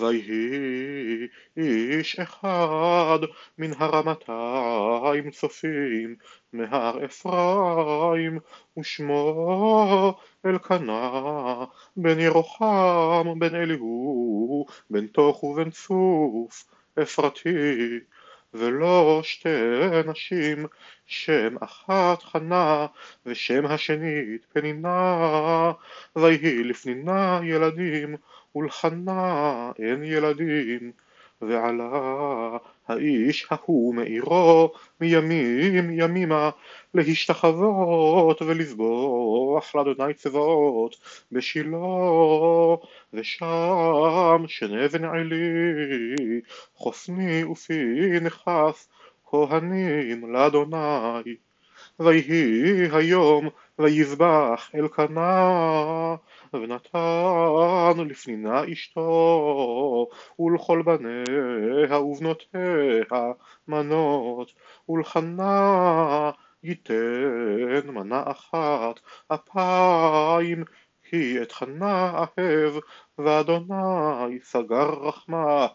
ויהי איש אחד מן הרמתיים צופים מהר אפרים ושמו אלקנה בן ירוחם בן אליהו בן תוך ובן צוף אפרתי ולא שתי נשים שם אחת חנה ושם השנית פנינה ויהי לפנינה ילדים ולחנה אין ילדים ועלה האיש ההוא מעירו מימים ימימה להשתחוות ולזבוח לאדוני צבאות בשילה ושם שני בן עלי חוסני ופנחס כהנים לאדוני. ויהי היום ויזבח אלקנה ונתן לפנינה אשתו ולכל בניה ובנותיה מנות. ולחנה ייתן מנה אחת אפיים כי את חנה אהב ואדוני סגר רחמה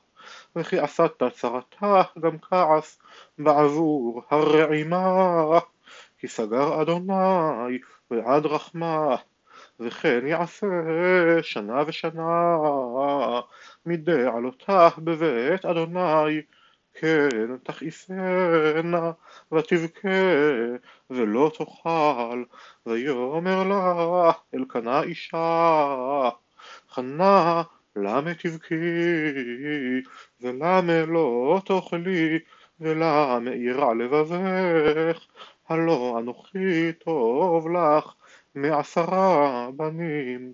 וכי עשת צרתה גם כעס בעבור הרעימה כי סגר אדוני ועד רחמה וכן יעשה שנה ושנה. מדי עלותך בבית אדוני כן תכעיסנה ותבכה ולא תאכל. ויאמר לה אלקנה אישה חנה למה תבכי? ולמה לא תאכלי? ולמה ירע לבבך? הלא אנוכי טוב לך מעשרה בנים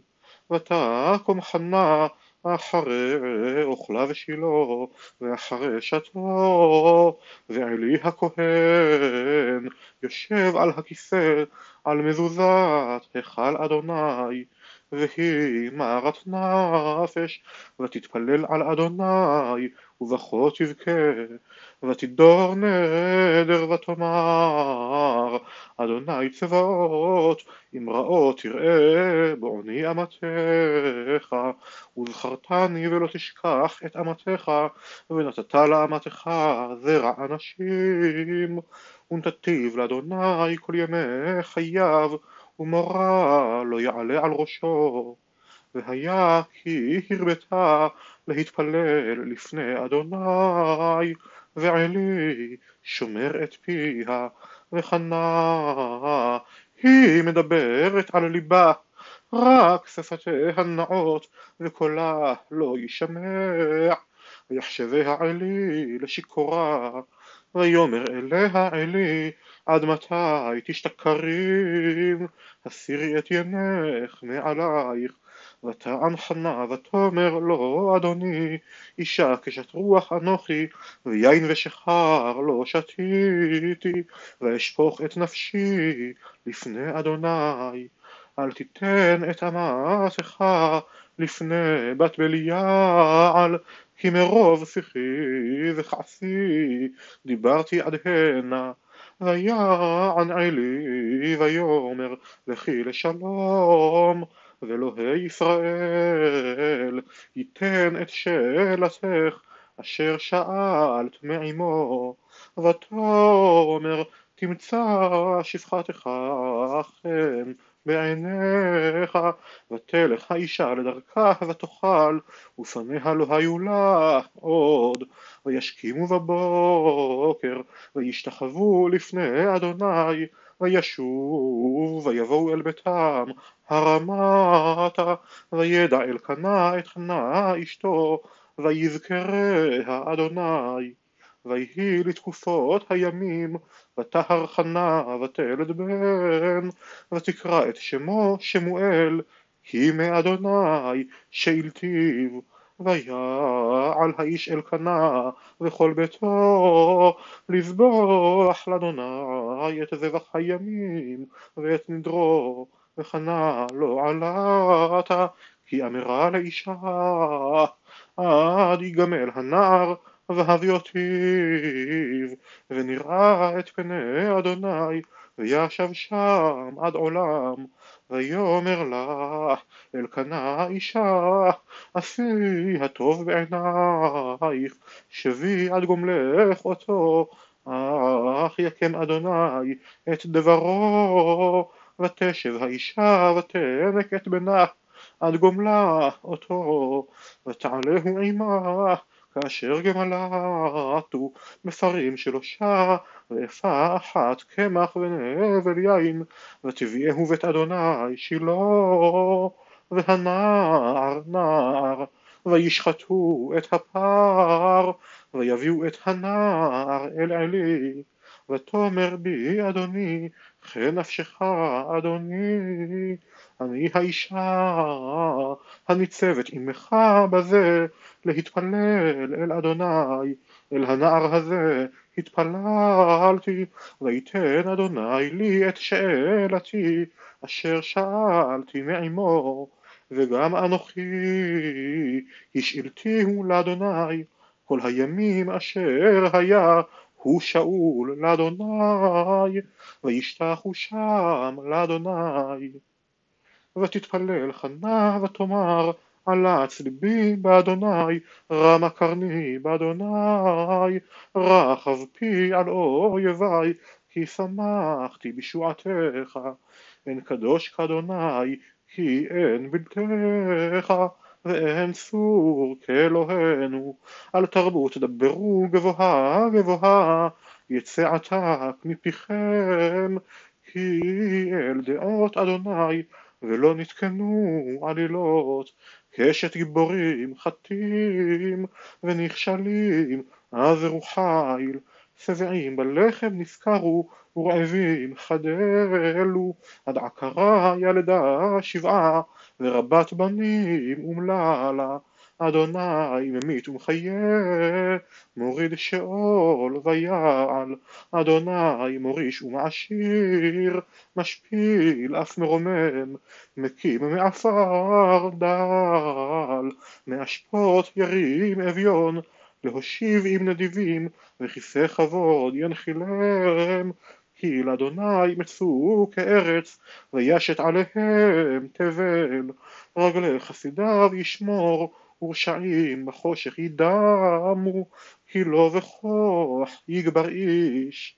ותקום חנה אחרי אוכלה ושילה ואחרי שתו ועלי הכהן יושב על הכיסא על מזוזת היכל אדוני והיא מרת נפש ותתפלל על אדוני ובכה תבכה ותדור נדר ותאמר אדוני צבאות אם רעות תראה בעוני אמתך וזכרתני ולא תשכח את אמתך ונתת לאמתך זרע אנשים ונתתיו לאדוני כל ימי חייו ומורה לא יעלה על ראשו והיה כי הרבתה להתפלל לפני אדוני ועלי שומר את פיה וחנה היא מדברת על ליבה רק שפתיה נאות וקולה לא יישמע. ויחשביה עלי לשיכורה ויאמר אליה עלי עד מתי תשתכרים? הסירי את ינך מעלייך ותען חנה ותאמר לו אדוני אישה כשת רוח אנוכי ויין ושחר לא שתיתי ואשפוך את נפשי לפני אדוני. אל תיתן את אמתך לפני בת בליעל כי מרוב שיחי וכעסי דיברתי עד הנה. ויען עלי ויאמר לכי לשלום ואלוהי ישראל ייתן את שאלתך אשר שאלת מעמו ותאמר תמצא שפחתך חן בעיניך ותלך האישה לדרכה ותאכל ופניה לא היו לך עוד. וישכימו בבוקר וישתחוו לפני אדוני וישוב ויבואו אל ביתם הרמתה וידע אלקנה את חנה אשתו ויזכריה אדוני ויהי לתקופות הימים ותהר חנה ותלד בן ותקרא את שמו שמואל כי מאדוני שאלתיו ויעל האיש אלקנה וכל ביתו לזבוח לאדוני את זבח הימים ואת נדרו וחנה לא עלתה כי אמרה לאישה עד יגמל הנער והביאותיו ונראה את פני אדוני וישב שם עד עולם ויאמר לה אלקנה אישה עשי הטוב בעינייך שבי עד גומלך אותו אך יקם אדוני את דברו ותשב האישה ותנק את בנה עד גומלה אותו ותעלהו עמה כאשר גמלתו מפרים שלושה ואפה אחת קמח ונבל יין ותביאהו בית אדוני שילה והנער נער וישחטו את הפר ויביאו את הנער אל עלי. ותאמר בי אדוני חן נפשך אדוני אני האישה הניצבת עמך בזה להתפלל אל אדוני אל הנער הזה התפללתי ויתן אדוני לי את שאלתי אשר שאלתי מעמו וגם אנוכי השאלתיהו לאדוני כל הימים אשר היה הוא שאול לאדוני וישתחו שם לאדוני. ותתפלל חנה ותאמר עלץ ליבי באדוני רמה קרני באדוני רחב פי על אויבי כי שמחתי בשועתך. אין קדוש כאדוני כי אין בלתך ואין צור כאלוהינו. על תרבות דברו גבוהה גבוהה יצא עתק מפיכם כי אל דעות אדוני ולא נתקנו עלילות קשת גיבורים חטים ונכשלים עזרו חיל שבעים בלחם נזכרו ורעבים חדלו עד עקרה ילדה שבעה ורבת בנים אומללה אדוני ממית ומחיה מוריד שאול ויעל. אדוני מוריש ומעשיר משפיל אף מרומם מקים מעפר דל. מאשפות ירים אביון להושיב עם נדיבים וכיסא כבוד ינחילם. כי לאדוני מצאו כארץ וישת עליהם תבל. רגלי חסידיו ישמור ורשעים בחושך ידמו כי לא וכוח יגבר איש